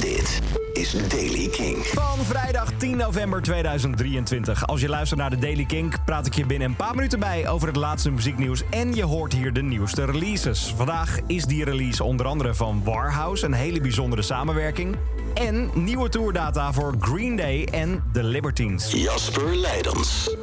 Dit is Daily King. Van vrijdag 10 november 2023. Als je luistert naar de Daily Kink, praat ik je binnen een paar minuten bij over het laatste muzieknieuws. En je hoort hier de nieuwste releases. Vandaag is die release onder andere van Warhouse, een hele bijzondere samenwerking. En nieuwe tourdata voor Green Day en The Libertines. Jasper Leidens.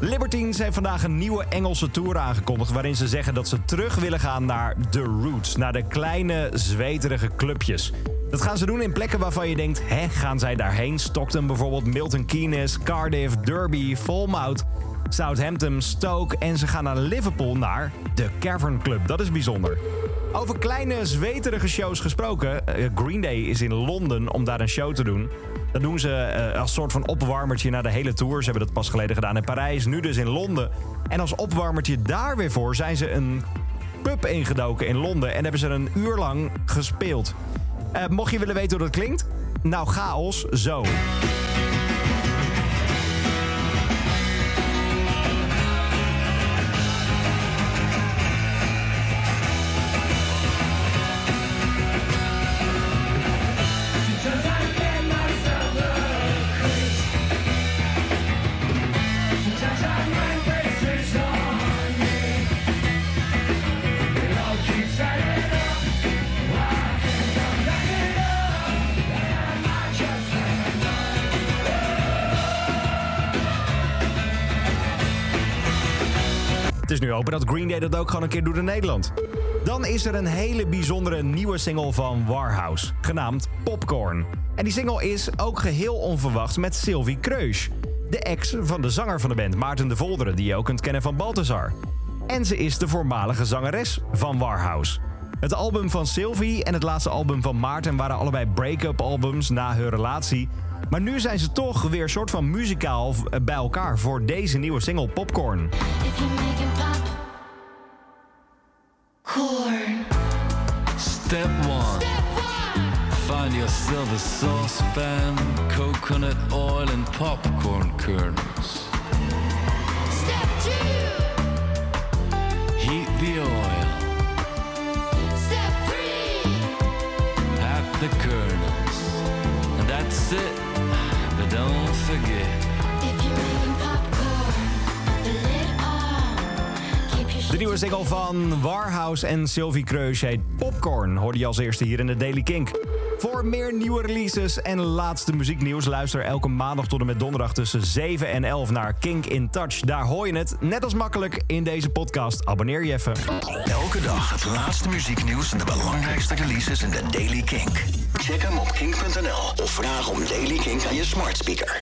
Libertines heeft vandaag een nieuwe Engelse tour aangekondigd... waarin ze zeggen dat ze terug willen gaan naar The Roots. Naar de kleine, zweterige clubjes. Dat gaan ze doen in plekken waarvan je denkt... hè, gaan zij daarheen? Stockton bijvoorbeeld, Milton Keynes, Cardiff, Derby, Falmouth... Southampton, Stoke en ze gaan naar Liverpool naar de Cavern Club. Dat is bijzonder. Over kleine, zweterige shows gesproken. eh, Green Day is in Londen om daar een show te doen. Dat doen ze eh, als soort van opwarmertje naar de hele tour. Ze hebben dat pas geleden gedaan in Parijs, nu dus in Londen. En als opwarmertje daar weer voor zijn ze een pub ingedoken in Londen... en hebben ze een uur lang gespeeld. Eh, mocht je willen weten hoe dat klinkt? Nou, chaos, zo. Het is nu open dat Green Day dat ook gewoon een keer doet in Nederland. Dan is er een hele bijzondere nieuwe single van Warhouse, genaamd Popcorn. En die single is ook geheel onverwachts met Sylvie Kreus. De ex van de zanger van de band, Maarten de Volderen, die je ook kunt kennen van Balthazar. En ze is de voormalige zangeres van Warhouse. Het album van Sylvie en het laatste album van Maarten waren allebei break-up albums na hun relatie. Maar nu zijn ze toch weer soort van muzikaal bij elkaar voor deze nieuwe single Popcorn. If you make him pop corn. Step one. Find yourself a saucepan, coconut oil, and popcorn kernels. Step two. Heat the oil, Step three. add the kernels, and that's it. But don't forget, If you make him popcorn, the lid on. Keep your De nieuwe single van Warhouse en Sylvie Kreus heet Popcorn. Hoorde je als eerste hier in de Daily Kink. Voor meer nieuwe releases en laatste muzieknieuws... luister elke maandag tot en met donderdag tussen 7 en 11 naar Kink in Touch. Daar hoor je het, net als makkelijk in deze podcast. Abonneer je even. Elke dag het laatste muzieknieuws en de belangrijkste releases in de Daily Kink. Check hem op kink.nl of vraag om Daily Kink aan je smart speaker.